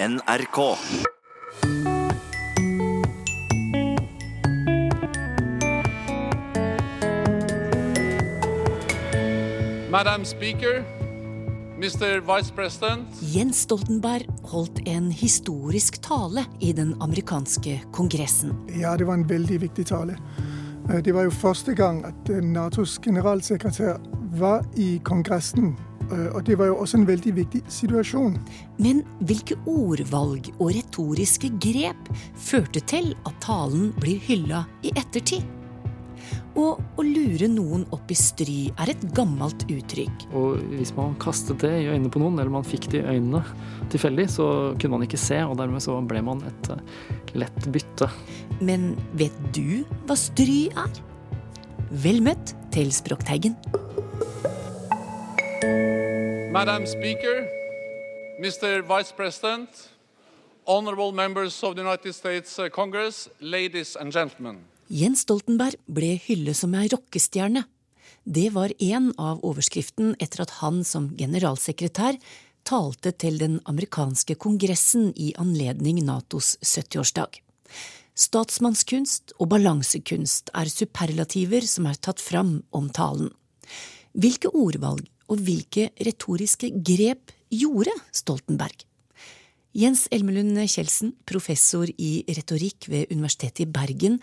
NRK. Madam Speaker, Mr. Vice President, Jens Stoltenberg holdt en historisk tale i den amerikanske kongressen. Ja, det var en veldig viktig tale. Eh, Det var jo første gang at eh, Natos generalsekretær var i Kongressen. Eh, Og det var jo også en veldig viktig situasjon. Men hvilke ordvalg og retoriske grep førte til at talen blir hylla i ettertid? Og å lure noen opp i stry er et gammelt uttrykk. Og hvis man kastet det i øynene på noen, eller man fikk det i øynene tilfeldig, så kunne man ikke se, og dermed så ble man et eh, lett bytte. Men vet du hva stry er? Vel møtt til Språkteigen. Madam Speaker, Mr. Vice President, honorable members of the United States uh, Congress, ladies and gentlemen. Jens Stoltenberg ble hyllet som ei rockestjerne. Det var en av overskriften etter at han som generalsekretær talte til den amerikanske kongressen i anledning Natos 70-årsdag. Statsmannskunst og balansekunst er superlativer som er tatt fram om talen. Hvilke ordvalg og hvilke retoriske grep gjorde Stoltenberg? Jens Elmelund Kjeldsen, professor i retorikk ved Universitetet i Bergen.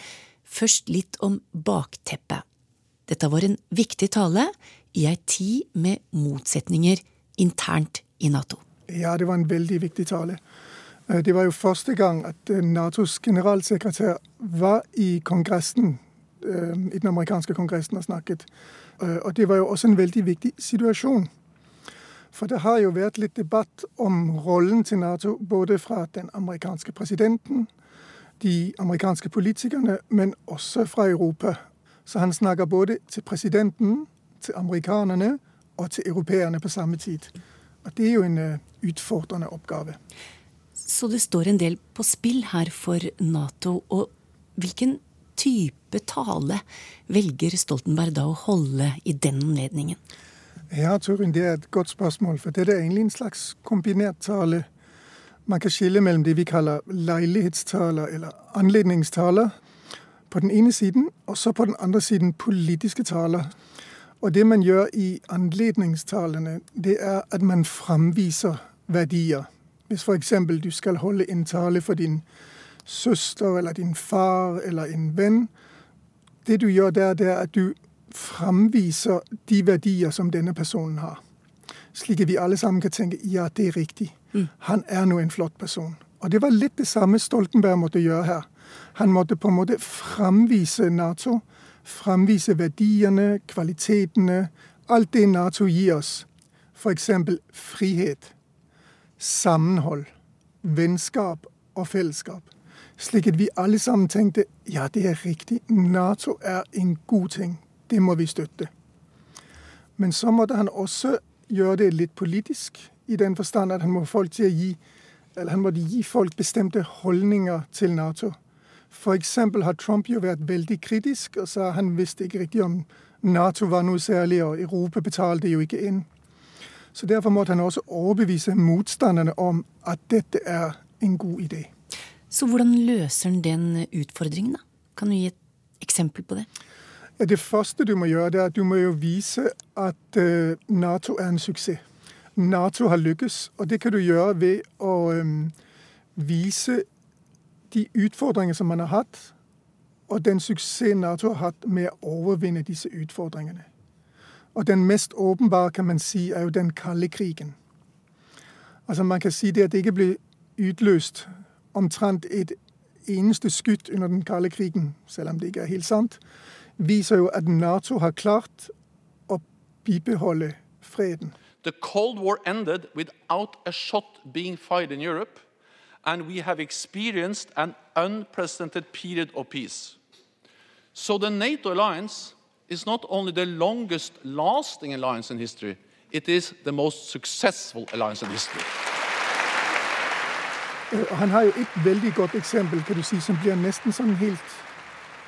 Først litt om bakteppet. Dette var en viktig tale i ei tid med motsetninger internt i Nato. Ja, det var en veldig viktig tale. Eh, Det var jo første gang at eh, Natos generalsekretær var i Kongressen, i den amerikanske kongressen har snakket. Eh, Og det var jo også en veldig viktig situasjon. For det har jo vært litt debatt om rollen til Nato, både fra den amerikanske presidenten, de amerikanske politikerne, men også fra Europa. Så han snakker både til presidenten, til amerikanerne og til europeerne på samme tid. Og det er jo en eh, utfordrende oppgave. Så det står en del på spill her for Nato. Og hvilken type tale velger Stoltenberg da å holde i den anledningen? Ja, Turin, det er et godt spørsmål, for dette er egentlig en slags kombinert tale. Man kan skille mellom det vi kaller leilighetstaler eller anledningstaler på den ene siden, og så på den andre siden politiske taler. Og det man gjør i anledningstalene, det er at man framviser verdier. Hvis f.eks. du skal holde en tale for din søster eller din far eller en venn, det du gjør der, det er at du framviser de verdier som denne personen har. Slik at vi alle sammen kan tenke ja, det er riktig. Han er nå en flott person. Og det var litt det samme Stoltenberg måtte gjøre her. Han måtte på en måte framvise Nato. Framvise verdiene, kvalitetene, alt det Nato gir oss. F.eks. frihet, sammenhold, vennskap og fellesskap. Slik at vi alle sammen tenkte ja, det er riktig, Nato er en god ting. Det må vi støtte. Men så måtte han også gjøre det litt politisk, i den forstand at han må gi han måtte gi folk bestemte holdninger til Nato. F.eks. har Trump jo vært veldig kritisk og sa han visste ikke riktig om Nato var noe særlig, og Europa betalte jo ikke inn. Så Derfor måtte han også overbevise motstanderne om at dette er en god idé. Så hvordan løser han den utfordringen, da? Kan du gi et eksempel på det? Ja, det første du må gjøre, det er at du må jo vise at eh, Nato er en suksess. Nato har lykkes, og det kan du gjøre ved å vise de utfordringer som man har hatt, og den suksess Nato har hatt med å overvinne disse utfordringene. Og den mest åpenbare, kan man si, er jo den kalde krigen. Altså Man kan si det at det ikke ble utløst omtrent et eneste under den kalde krigen, det ikke er helt sant, viser jo at Nato har klart å bibeholde freden. The Cold War ended without a shot being fired in Europe, and we have experienced an unprecedented period of peace. So the NATO alliance is not only the longest lasting alliance in history, it is the most successful alliance in history. Øh, han har jo et veldig godt eksempel, kan du si, som blir nesten sånn helt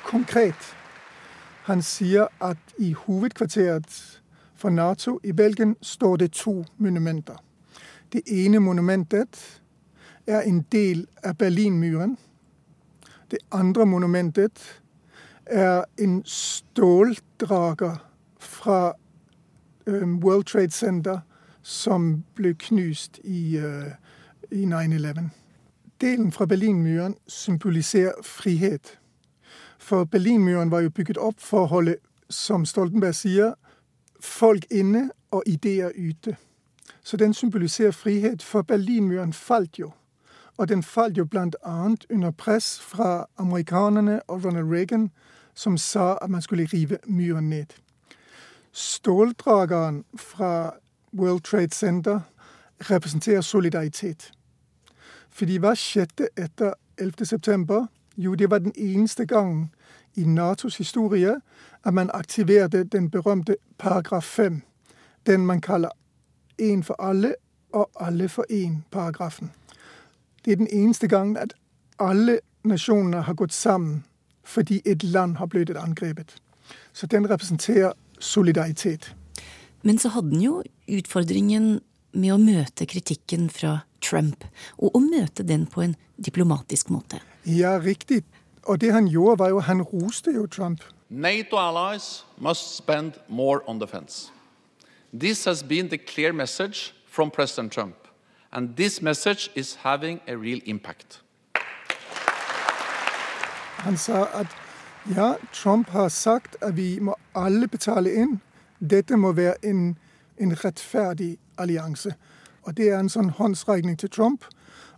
konkret. Han sier at i hovedkvarteret for Nato i Belgien står det to monumenter. Det ene monumentet er en del av Berlinmuren. Det andre monumentet er en ståldrager fra World Trade Center som ble knust i, uh, i 9-11. Delen fra Berlinmuren symboliserer frihet. For Berlinmuren var jo bygget opp for å holde, som Stoltenberg sier, folk inne og ideer ute. Så den symboliserer frihet, for Berlinmuren falt jo. Og den falt jo bl.a. under press fra amerikanerne og Ronald Reagan, som sa at man skulle rive muren ned. Ståldrageren fra World Trade Center representerer solidaritet. Fordi hva skjedde etter 11. september? Jo, det var den eneste gangen i Natos historie at man aktiverte den berømte paragraf 5. Den man kaller én for alle og alle for én-paragrafen. Det er den eneste gangen at alle nasjonene har gått sammen fordi et land har blitt angrepet. Så den representerer solidaritet. Men så hadde den jo utfordringen med å møte kritikken fra Trump, og å møte den på en diplomatisk måte. Ja, riktig. Og det han gjorde, var jo Han roste jo Trump. NATO allies must spend more on defense. This has been the clear message from President Trump, and this message is having a real impact. Han sa at ja, Trump har sagt at vi må alle betale inn. Dette må være en, en rettferdig allianse. Og det er en sånn håndsregning til Trump,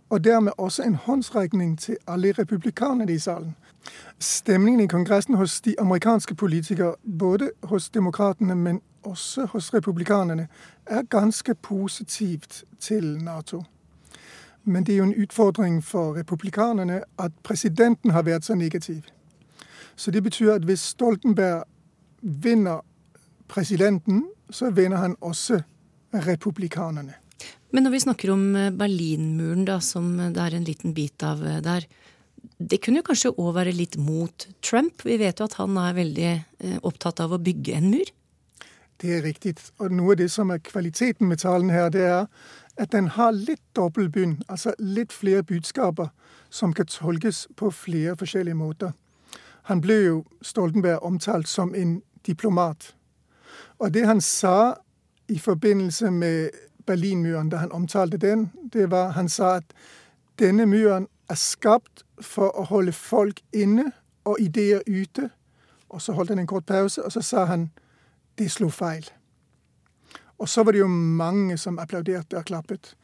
og dermed også en håndsregning til alle republikanerne i salen. Stemningen i Kongressen hos de amerikanske politikere, både hos demokratene, men også hos republikanerne, er ganske positivt til Nato. Men det er jo en utfordring for republikanerne at presidenten har vært så negativ. Så det betyr at hvis Stoltenberg vinner presidenten, så vinner han også republikanerne. Men når vi snakker om eh, Berlinmuren, da, som det er en liten bit av eh, der, det kunne jo kanskje òg være litt mot Trump? Vi vet jo at han er veldig eh, opptatt av å bygge en mur? Det er riktig. Og noe av det som er kvaliteten med talen her, det er at den har litt dobbeltbunn, altså litt flere budskaper som kan tolkes på flere forskjellige måter. Han ble jo Stoltenberg omtalt som en diplomat. Og det han sa i forbindelse med Berlinmuren da han omtalte den, det var han sa at denne muren er skapt for å holde folk inne og ideer ute. Og så holdt han en kort pause, og så sa han det slo feil. Og så var det jo mange som applauderte og klappet.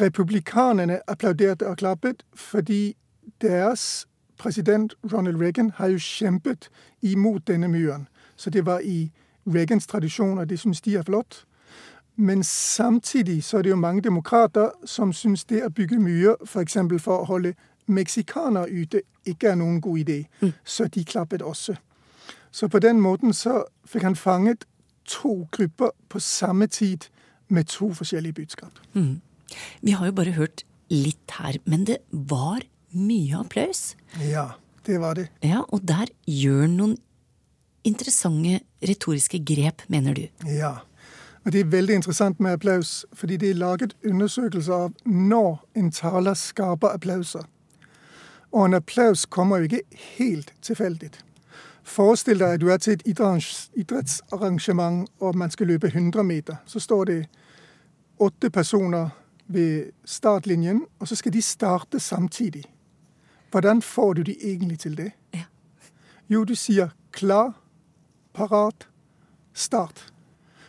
Republikanerne applauderte og klappet fordi deres president Ronald Reagan har jo kjempet imot denne muren. Så det var i Reagans tradisjon, og det syns de er flott. Men samtidig så er det jo mange demokrater som syns det å bygge mye, f.eks. For, for å holde meksikanere ute, ikke er noen god idé. Mm. Så de klappet også. Så på den måten så fikk han fanget to grupper på samme tid med to forskjellige budskap. Mm. Vi har jo bare hørt litt her, men det var mye applaus. Ja, det var det. Ja, Og der gjør noen interessante retoriske grep, mener du? Ja. Og Det er veldig interessant med applaus, fordi det er laget undersøkelser av når en taler skaper applauser. Og en applaus kommer jo ikke helt tilfeldig. Forestill deg at du er til et idrettsarrangement og man skal løpe 100 meter. Så står det åtte personer ved startlinjen, og så skal de starte samtidig. Hvordan får du de egentlig til det? Ja. Jo, du sier klar, parat, start.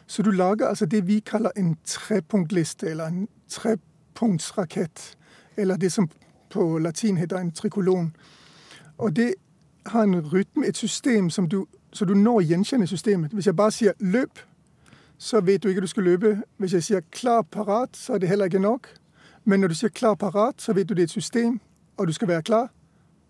Så du lager altså det vi kaller en trepunktliste, eller en trepunktsrakett. Eller det som på latin heter en trikolon. Og det har en rytme, et system, som du, så du når å gjenkjenne systemet. Hvis jeg bare sier 'løp', så vet du ikke du skal løpe. Hvis jeg sier 'klar, parat', så er det heller ikke nok. Men når du sier 'klar, parat', så vet du det er et system, og du skal være klar.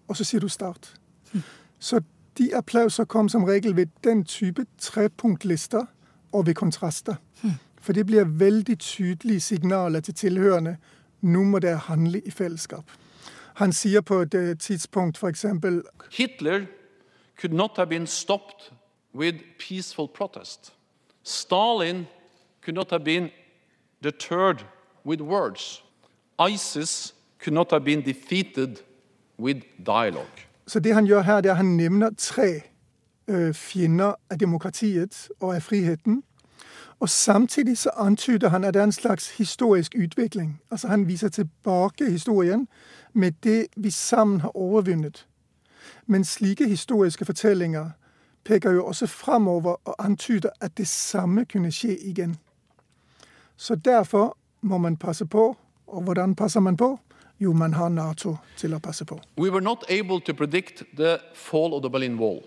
Og så sier du 'start'. Mm. Så de applauser kom som regel ved den type trepunktlister og ved kontraster. Mm. For det blir veldig tydelige signaler til tilhørende. Nå må dere handle i fellesskap. Han sier på et uh, tidspunkt f.eks. Hitler could not have been stopped with peaceful protest. Stalin could not have been deterred with words. ISIS could not have been defeated with dialogue. Så det han gjør her, det er at han nevner tre fiender av demokratiet og av friheten. Og samtidig så antyder han at det er en slags historisk utvikling. Altså Han viser tilbake historien med det vi sammen har overvunnet. Men slike historiske fortellinger peker jo også framover og antyder at det samme kunne skje igjen. Så derfor må man passe på. Og hvordan passer man på? Jo, man har Nato til å passe på. We were not able to predict the fall of the Berlin Wall,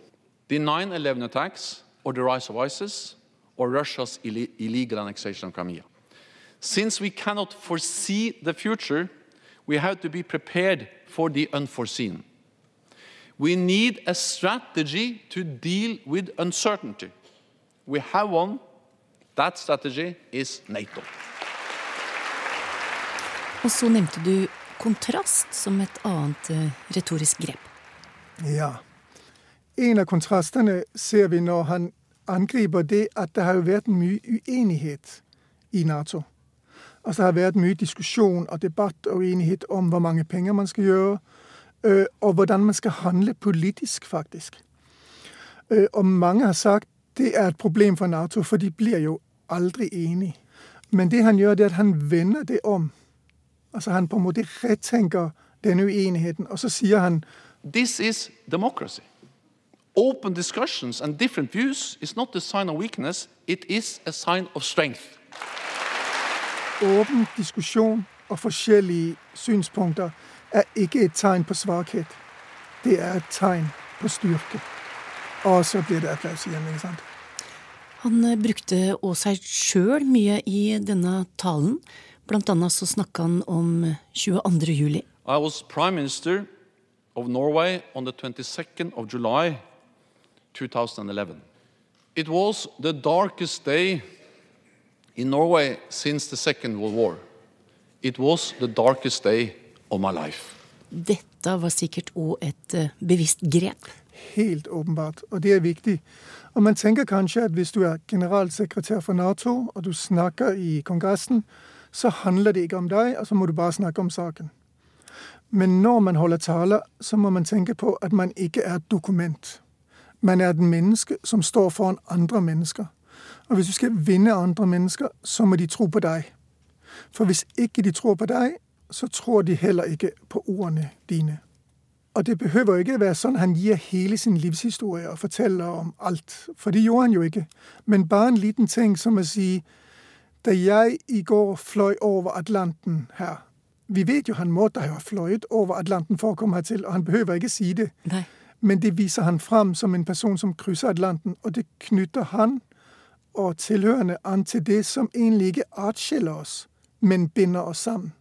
the 9 11 attacks, or the rise of ISIS, or Russia's ille illegal annexation of Crimea. Since we cannot foresee the future, we have to be prepared for the unforeseen. We need a strategy to deal with uncertainty. We have one. That strategy is NATO. Og så nevnte du kontrast som et annet eh, retorisk grep. Ja. En av kontrastene ser vi når han angriper det at det har jo vært mye uenighet i Nato. Altså Det har vært mye diskusjon og debatt og uenighet om hvor mange penger man skal gjøre, øh, og hvordan man skal handle politisk, faktisk. Øh, og mange har sagt det er et problem for Nato, for de blir jo aldri enige. Men det han gjør, det er at han vender det om. Altså Han på en måte retenker denne uenigheten, og så sier han This is democracy. Open discussions and different views is not a sign of weakness, it is a sign of strength. åpen diskusjon og forskjellige synspunkter er ikke et tegn på svakhet. Det er et tegn på styrke. Og så blir det applaus igjen, ikke sant? Han eh, brukte òg seg sjøl mye i denne talen. Blant annet så snakka han om 22. juli. I was Prime Minister of Norway on the 22nd of July 2011. It was the darkest day in Norway since the Second World War. It was the darkest day of my life. Dette var sikkert òg et eh, bevisst grep. Helt åpenbart. Og det er viktig. Og man tenker kanskje at hvis du er generalsekretær for Nato, og du snakker i Kongressen, så handler det ikke om deg, og så må du bare snakke om saken. Men når man holder taler, så må man tenke på at man ikke er et dokument. Man er et menneske som står foran andre mennesker. Og hvis du skal vinne andre mennesker, så må de tro på deg. For hvis ikke de tror på deg, så tror de heller ikke på ordene dine. Og det behøver ikke være sånn han gir hele sin livshistorie og forteller om alt. For det gjorde han jo ikke. Men bare en liten ting som å si Da jeg i går fløy over Atlanten her Vi vet jo han måtte ha fløyet over Atlanten for å komme hertil, og han behøver ikke si det. Nei. Men det viser han fram som en person som krysser Atlanten, og det knytter han og tilhørende an til det som egentlig ikke atskiller oss, men binder oss sammen.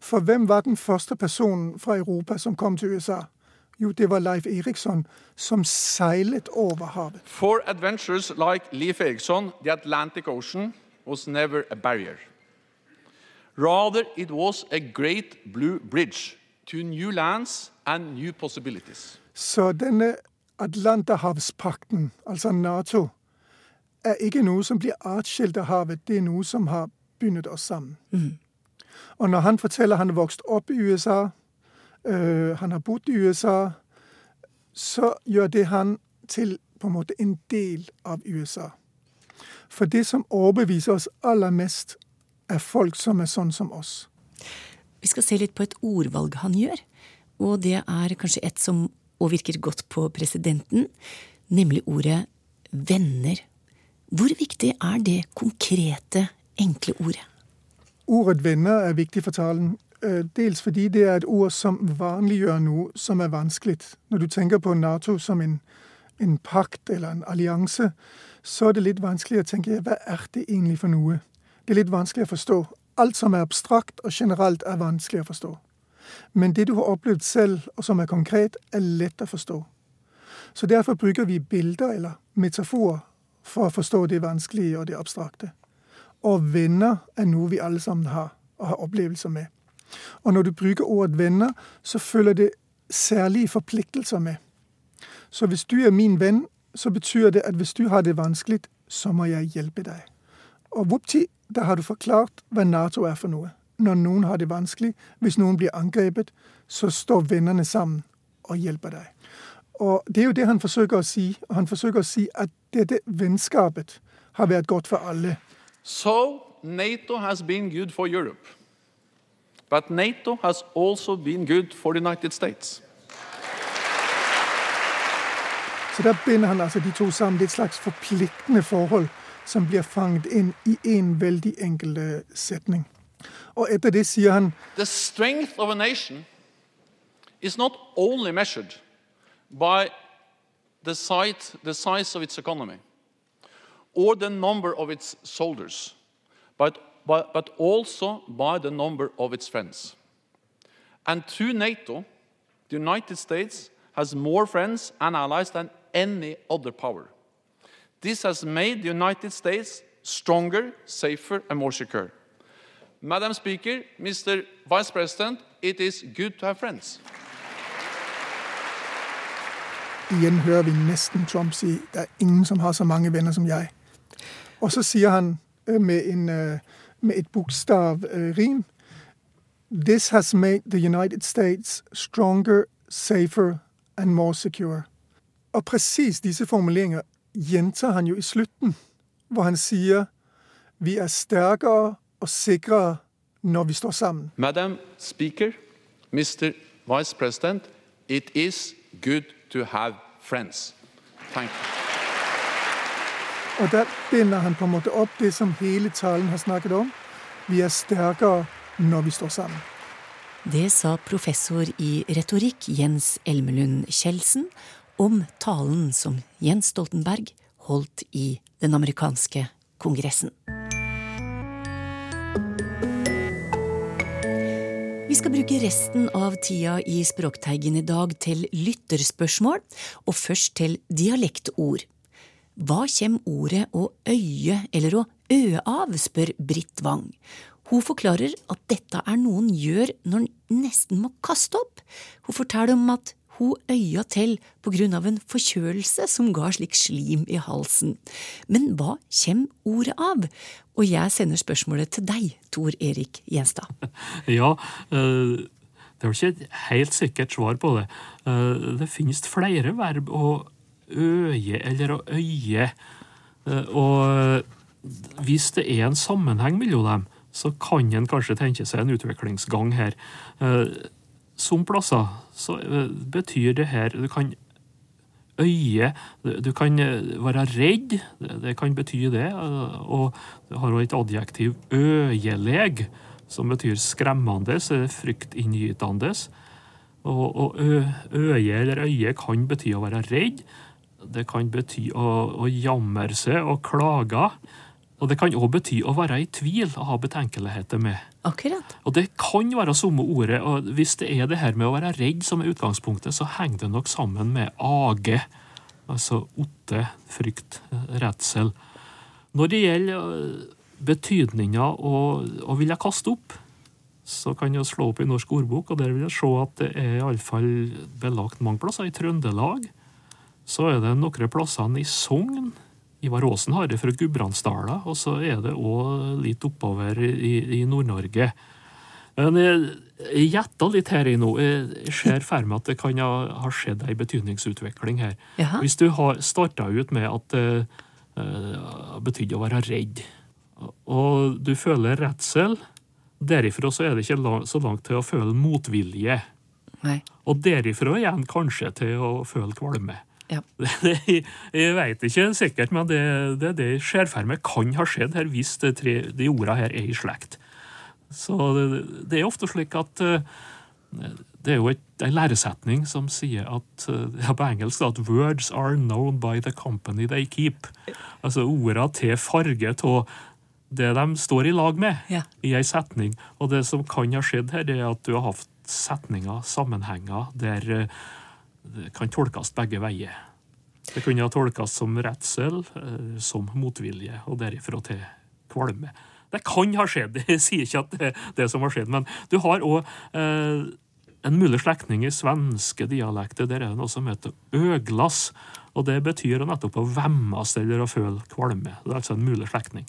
For hvem var den første personen fra Europa som kom til USA? Jo, det var Leif Eriksson, som seilet over havet. For adventures like Leif Eriksson, the Atlantic Ocean was never a barrier. Rather, it was a great blue bridge to new lands and new possibilities. Så denne Atlanterhavspakten, altså Nato, er ikke noe som blir atskilt av havet. Det er noe som har bundet oss sammen. Og når han forteller han har vokst opp i USA, øh, han har bodd i USA, så gjør det han til på en måte en del av USA. For det som overbeviser oss aller mest, er folk som er sånn som oss. Vi skal se litt på et ordvalg han gjør, og det er kanskje et som òg virker godt på presidenten, nemlig ordet venner. Hvor viktig er det konkrete, enkle ordet? Ordet venner er viktig for talen. øh, Dels fordi det er et ord som vanliggjør noe som er vanskelig. Når du tenker på Nato som en, en pakt eller en allianse, så er det litt vanskelig å tenke hva er det egentlig for noe? Det er litt vanskelig å forstå. Alt som er abstrakt og generelt, er vanskelig å forstå. Men det du har opplevd selv, og som er konkret, er lett å forstå. Så derfor bruker vi bilder eller metaforer for å forstå det vanskelige og det abstrakte. Og venner er noe vi alle sammen har, og har opplevelser med. Og når du bruker ordet venner, så følger det særlige forpliktelser med. Så hvis du er min venn, så betyr det at hvis du har det vanskelig, så må jeg hjelpe deg. Og vupti, da har du forklart hva Nato er for noe. Når noen har det vanskelig, hvis noen blir angrepet, så står vennene sammen og hjelper deg. Og Det er jo det han forsøker å si. Og han forsøker å si at dette vennskapet har vært godt for alle. So, NATO has been good for Europe. But NATO has also been good for the United States. Så der binder han altså de to sammen. Det er et slags forpliktende forhold som blir fanget inn i én veldig enkel øh, setning. Og etter det sier han The strength of a nation is not only measured by the size, the size of its economy or the number of its soldiers, but, but, but also by the number of its friends. And through NATO, the United States has more friends and allies than any other power. This has made the United States stronger, safer, and more secure. Madam Speaker, Mr. Vice President, it is good to have friends. Igjen hører vi nesten Trump si det er ingen som har så mange venner som jeg. Og så sier han øh, med, en, øh, med et bokstavrim øh, This has made the United States stronger, safer and more secure. Og presis disse formuleringer gjentar han jo i slutten, hvor han sier vi er sterkere og sikre når vi står sammen. Madam Speaker, Mr. Vice President, it is good to have friends. Thank you. Og der binder han på en måte opp det som hele talen har snakket om. Vi er sterkere når vi står sammen. Det sa professor i retorikk Jens Elmelund Kjeldsen om talen som Jens Stoltenberg holdt i den amerikanske kongressen. Skal bruke resten av tida i Språkteigen i dag til lytterspørsmål, og først til dialektord. Hva kommer ordet å øye eller å ø av, spør Britt Wang. Hun forklarer at dette er noe en gjør når en nesten må kaste opp. Hun forteller om at hun øya til på grunn av en forkjølelse som ga slik slim i halsen. Men hva kommer ordet av? Og jeg sender spørsmålet til deg, Tor Erik Gjenstad. Ja, eh, det er ikke et helt sikkert svar på det. Eh, Det finnes flere verb å øye eller å øye. Eh, Og hvis det er en sammenheng mellom dem, så kan en kanskje tenke seg en utviklingsgang her. Som plasser så betyr det her Du kan øye Du kan være redd, det kan bety det. Og det har også et adjektiv øyeleg, som betyr skremmende, fryktinngytende. Og, og øye eller øye kan bety å være redd. Det kan bety å, å jamre seg og klage. Og det kan òg bety å være i tvil og ha betenkeligheter med. Akkurat. Og det kan være samme ordet. og Hvis det er det her med å være redd som er utgangspunktet, så henger det nok sammen med age. Altså otte, frykt, redsel. Når det gjelder betydninga å, vil ville kaste opp, så kan jeg slå opp i Norsk ordbok, og der vil jeg se at det er iallfall belagt mange plasser. I Trøndelag så er det noen plasser i Sogn. Ivar Aasen har det fra Gudbrandsdala, og så er det òg litt oppover i, i Nord-Norge. Men jeg, gjetta litt her i nå. Jeg ser for meg at det kan ha, skjedd ei betydningsutvikling her. Jaha. Hvis du har starta ut med at det uh, betydde å være redd, og du føler redsel, derifra så er det ikke la- så langt til å føle motvilje. Nei. Og derifra igjen kanskje til å føle kvalme. Ja. Jeg veit ikke sikkert, men det, det, det ser for meg kan ha skjedd her hvis de, tre, de orda her er i slekt. Så det, det er ofte slik at eh, det er jo et, en læresetning som sier at eh, ja, på engelsk at 'words are known by the company they keep'. Altså orda til farge av det de står i lag med Ja. i ei setning. Og det som kan ha skjedd her, er at du har hatt setninger, sammenhenger, der eh, det kan tolkes begge veier. Det kunne tolkes som redsel, eh, som motvilje, og derifra til kvalme. Det kan ha skjedd, jeg sier ikke at det er det som har skjedd, men du har òg eh, en mulig slektning i svenske dialekter. Der er det noe som heter øglass, og det betyr nettopp å vemmes eller å føle kvalme. Det er altså en mulig slektning.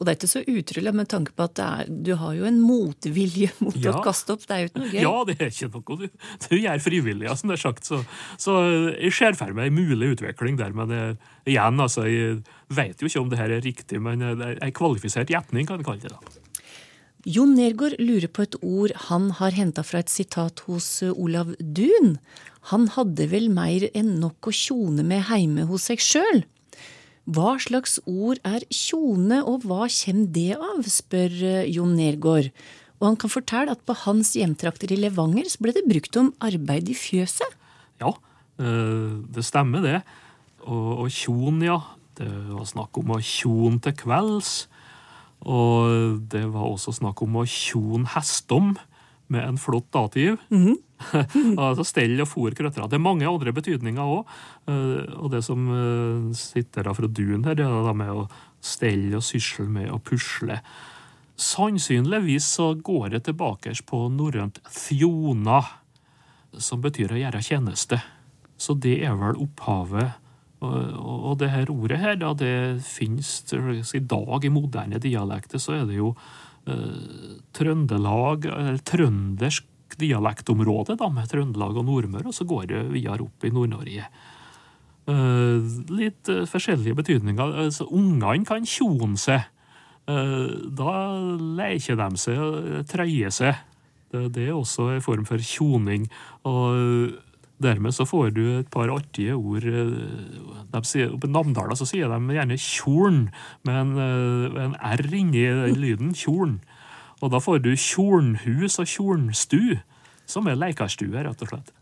Og det er ikke så utrolig med tanke på at er, du har jo en motvilje mot Ja. å kaste opp. Det er jo ikke noe gøy. Ja, det er ikke noe du, du gjør frivillig, ja, som det er sagt. Så, så jeg ser for meg en mulig utvikling der. Men jeg, igjen, altså, jeg vet jo ikke om det her er riktig, men det er en kvalifisert gjetning, kan vi kalle det. da. Jon Nergård lurer på et ord han har henta fra et sitat hos eh, Olav Duun. Han hadde vel mer enn nok å tjone med heime hos seg sjøl. Hva slags ord er tjone, og hva kommer det av, spør eh, Jon Nergård. Og han kan fortelle at på hans hjemtrakter i Levanger så ble det brukt om arbeid i fjøset. Ja, eh, det stemmer det. Og, og tjon, ja. Det var snakk om å kjon til kvelds. Og det var også snakk om å kjon hestom med en flott dativ. altså stell og fôr krøttere. Det er mange andre betydninger òg. Og det som eh, sitter da fra duen her, det er det med å stelle og sysle med og pusle. Sannsynligvis så går det tilbake på norrønt thjona, som betyr å gjøre tjeneste. Så det er vel opphavet. Og, og, det her ordet her, da, det finnes i dag i moderne dialekter, så er det jo eh, Trøndelag, eller trøndersk dialektområde da, med Trøndelag og Nordmøre, og så går det videre opp i Nord-Norge. Eh, litt eh, forskjellige betydninger. Altså, Ungene kan tjone seg. Eh, da leker de seg og trøyer seg. Det, er også en form for tjoning. Og dermed så får du et par artige ord. De sier, på Namdala så sier de gjerne tjorn, med en, en R inni den lyden. Tjorn. Og da får du tjornhus og tjornstu, som er lekerstue, rett og slett.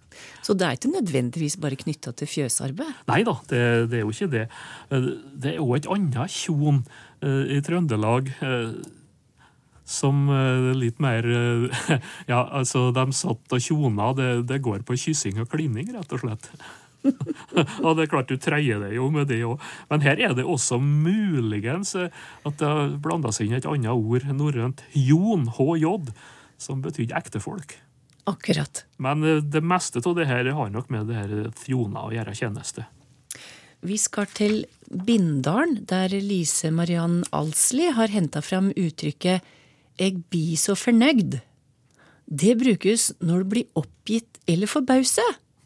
Så det er ikke nødvendigvis bare knytta til fjøsarbeid. Nei da, det, det er jo ikke det. Eh, Det er òg et annet tjon eh, i Trøndelag eh, som litt mer Ja, altså, de satt og tjona. Det, det går på kyssing og klining, rett og slett. og det er klart du treier det jo med det òg. Men her er det også muligens eh, at det har blanda seg inn et annet ord, norrønt jon, HJ, som betydde ektefolk. Akkurat. Men eh, det meste av det her har nok med det her fjona å gjøre tjeneste. Vi skal til Bindalen, der Lise Mariann Alsli har henta fram uttrykket 'eg bi så fornøgd'. Det brukes når du blir oppgitt eller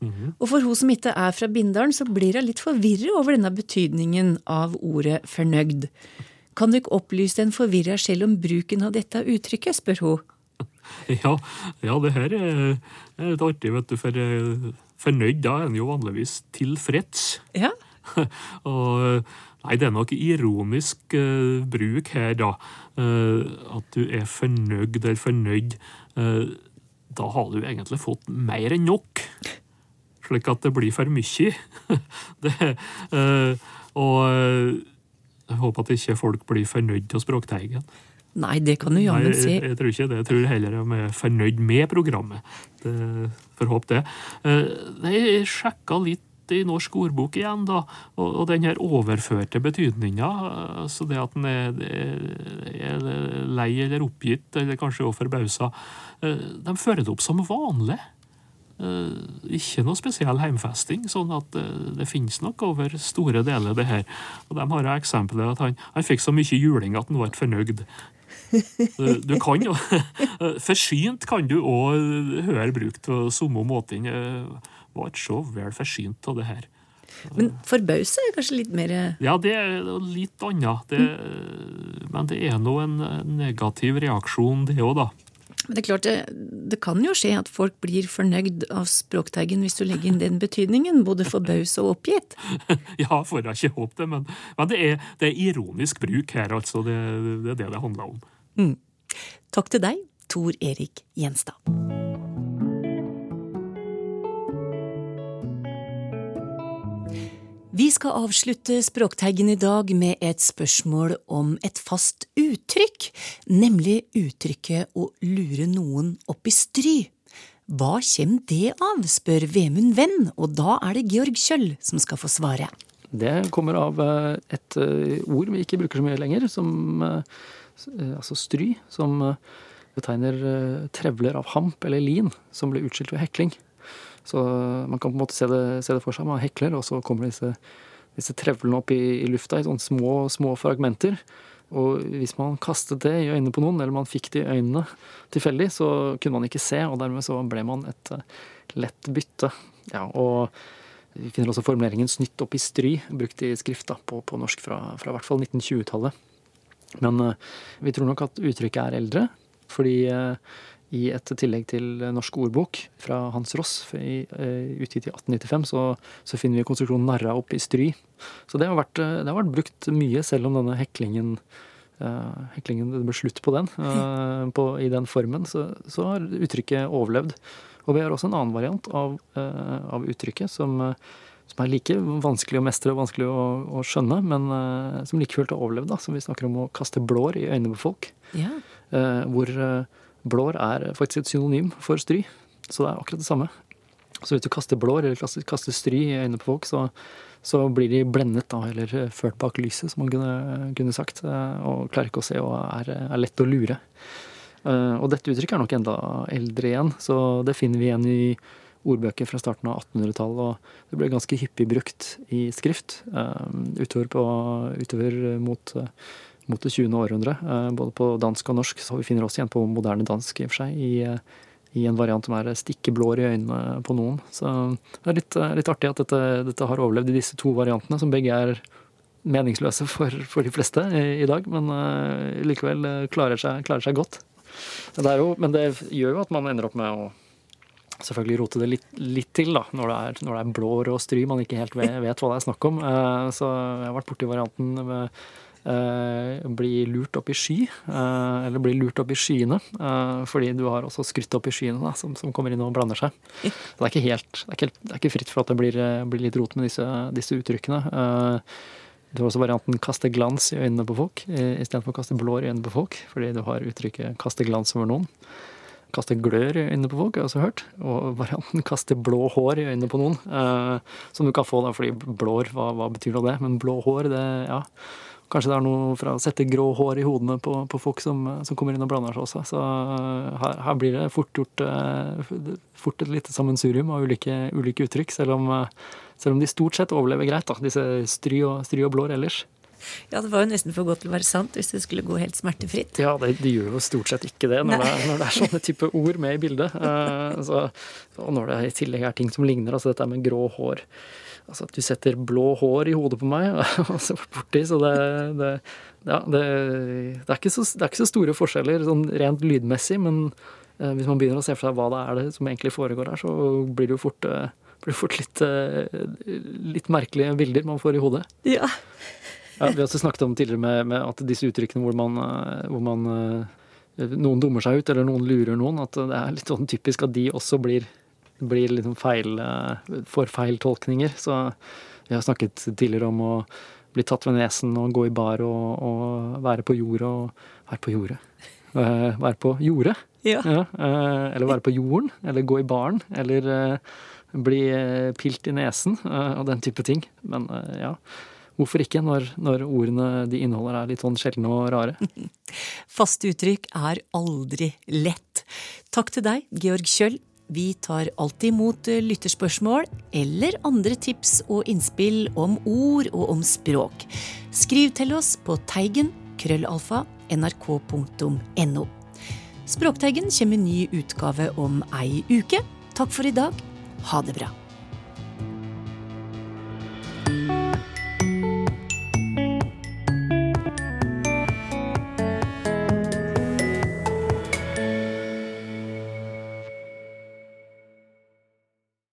forbause. Og for hun som ikke er fra Bindalen, så blir hun litt forvirret over denne betydningen av ordet fornøyd. Kan du ikke opplyse en forvirra sjel om bruken av dette uttrykket, spør hun. Ja, ja det her er, er litt artig, vet du, for eh, fornøyd, da er en jo vanligvis tilfreds. Ja, Og nei, det er nok ironisk uh, bruk her, da. Uh, at du er fornøyd eller fornøyd. Uh, da har du egentlig fått mer enn nok. Slik at det blir for mye. det, eh, og eh, jeg håper at ikke folk blir fornøyd av Språkteigen. Nei, det kan du jammen si. jeg, jeg tror ikke det. Jeg tror heller de er fornøyd med programmet. Det, får håpe det. Eh, Jeg sjekka litt i Norsk ordbok igjen, da, og, og den her overførte betydninga, altså det at en er, er lei eller oppgitt, eller kanskje også forbausa, de fører det opp som vanlig. Eh, ikke noe spesiell heimfesting, sånn at eh, det finnes nok over store deler det her. Og de har eksempelet at han, han fikk så mye juling at han var fornøyd. Du, du kan jo Forsynt kan du òg høre brukt på samme måten. Jeg var ikke så vel forsynt av det her. Men forbause er kanskje litt mer Ja, det er litt annet. Det, men det er nå en negativ reaksjon, det òg, da. Men det er klart, det, det kan jo skje at folk blir fornøyd av Språkteigen hvis du legger inn den betydningen, både forbause og oppgitt. Ja, får jeg ikke håpe det, men, men det, er, det er ironisk bruk her, altså. Det, det er det det handler om. Takk til deg, Tor Erik Gjenstad. Vi skal avslutte Språkteigen i dag med et spørsmål om et fast uttrykk, nemlig uttrykket å lure noen opp i stry. Hva kommer det av, spør Vemund Venn, og da er det Georg Kjøll som skal få svare. Det kommer av eh, et eh, ord vi ikke bruker så mye lenger, som eh, altså stry, som betegner trevler av hamp eller lin som ble utskilt ved hekling. Så man kan på en måte se det, se det for seg. Man hekler, og så kommer disse, disse trevlene opp i, i lufta i sånne små, små fragmenter. og hvis man kastet det i øynene på noen, eller man fikk det i øynene tilfeldig, så kunne man ikke se, og dermed så ble man et eh, lett bytte. Ja, og vi finner også formuleringen 'snytt opp i stry', brukt i skrift da, på, på norsk fra, fra hvert fall 1920-tallet. Men uh, vi tror nok at uttrykket er eldre, fordi uh, i et tillegg til Norsk ordbok fra Hans Ross, uh, utgitt i 1895, så, så, finner vi konstruksjonen 'narra opp i stry'. Så det har, vært, det har vært brukt mye, selv om denne heklingen heklingen, Det ble slutt på den på, i den formen, så, så har uttrykket overlevd. Og vi har også en annen variant av, eh, av uttrykket som, eh, som, er like vanskelig å mestre og vanskelig å, å skjønne, men som like fullt har overlevd. da, Som vi snakker om å kaste blår i øynene på folk. Ja. Hvor blår er faktisk et synonym for stry. Så det er akkurat det samme. Så hvis du kaster blår eller kaster, stry i øynene på folk, så, så, blir de blendet da, eller ført bak lyset, som man kunne, kunne sagt, og klarer ikke å se og er, er lett å lure. Eh, og dette uttrykket er nok enda eldre igjen, så det finner vi igjen i ordbøker fra starten av 1800-tallet. Og det ble ganske hyppig brukt i skrift eh, utover, på, utover mot, mot, det 20. århundre. Eh, både på dansk og norsk, så vi finner også igjen på moderne dansk i og for seg. i i en variant som er stikke blår i øynene på noen. Så det er litt, litt artig at dette, dette, har overlevd i disse to variantene, som begge er meningsløse for, for de fleste i, i dag, men uh, likevel klarer seg, klarer seg godt. Det jo, men det gjør jo at man ender opp med å selvfølgelig rote det litt, litt til, da, når det, er, når det er blår og stry man ikke helt vet, vet, hva det er snakk om. Uh, så jeg har vært borti varianten med bli lurt opp i sky, uh, eller bli lurt opp i skyene. fordi du har også skrytt opp i skyene da, som, som, kommer inn og blander seg. Så det er ikke, helt, det er ikke, det er ikke fritt for at det blir, blir litt rot med disse, disse uttrykkene. Du har også varianten 'kaste glans i øynene på folk' istedenfor 'kaste blår i øynene på folk', fordi du har uttrykket 'kaste glans over noen'. Kaste glør i øynene på folk, har jeg også hørt. Og varianten 'kaste blå hår i øynene på noen', eh, som du kan få da, fordi blår, hva, hva betyr nå det? Men blå hår, det ja. Kanskje det er noe fra å sette grå hår i hodene på, på folk som, som, kommer inn og blander seg også. Så eh, her, her blir det fort gjort eh, fort et lite sammensurium av ulike, ulike uttrykk, selv om, eh, selv om, de stort sett overlever greit, da, disse stry og, stry og blår ellers. Ja, det var jo nesten for godt til å være sant hvis det skulle gå helt smertefritt. Ja, det, de gjør jo stort sett ikke det når, det når det er, sånne type ord med i bildet. Uh, så, og når det i tillegg er ting som ligner, altså dette med grå hår Altså du setter blå hår i hodet på meg, og så borti, så det, det ja, det, det, er så, det, er ikke så, store forskjeller sånn rent lydmessig, men eh, hvis man begynner å se for seg hva det er det som egentlig foregår her, så blir det jo fort, eh, blir fort litt, eh, litt, merkelige bilder man får i hodet. Ja. ja vi har også snakket om tidligere med, med at disse uttrykkene hvor man, eh, hvor man eh, noen dummer seg ut, eller noen lurer noen, at det er litt sånn typisk at de også blir blir liksom feil, eh, får feil tolkninger. Så vi har snakket tidligere om å bli tatt ved nesen og gå i bar og, og være på jordet og Være på jordet. Eh, være på jordet. Ja. Ja, eh, eller være på jorden. Eller gå i baren. Eller bli pilt i nesen og den type ting. Men ja. Hvorfor ikke, når, når, ordene de inneholder er litt sånn sjeldne og rare? Faste uttrykk er aldri lett. Takk til deg, Georg Kjøll, vi tar alltid imot eh, lytterspørsmål eller andre tips og innspill om ord og om språk. Skriv til oss på teigen krøllalfa nrk.no. Språkteigen kommer i ny utgave om ei uke. Takk for i dag. Ha det bra.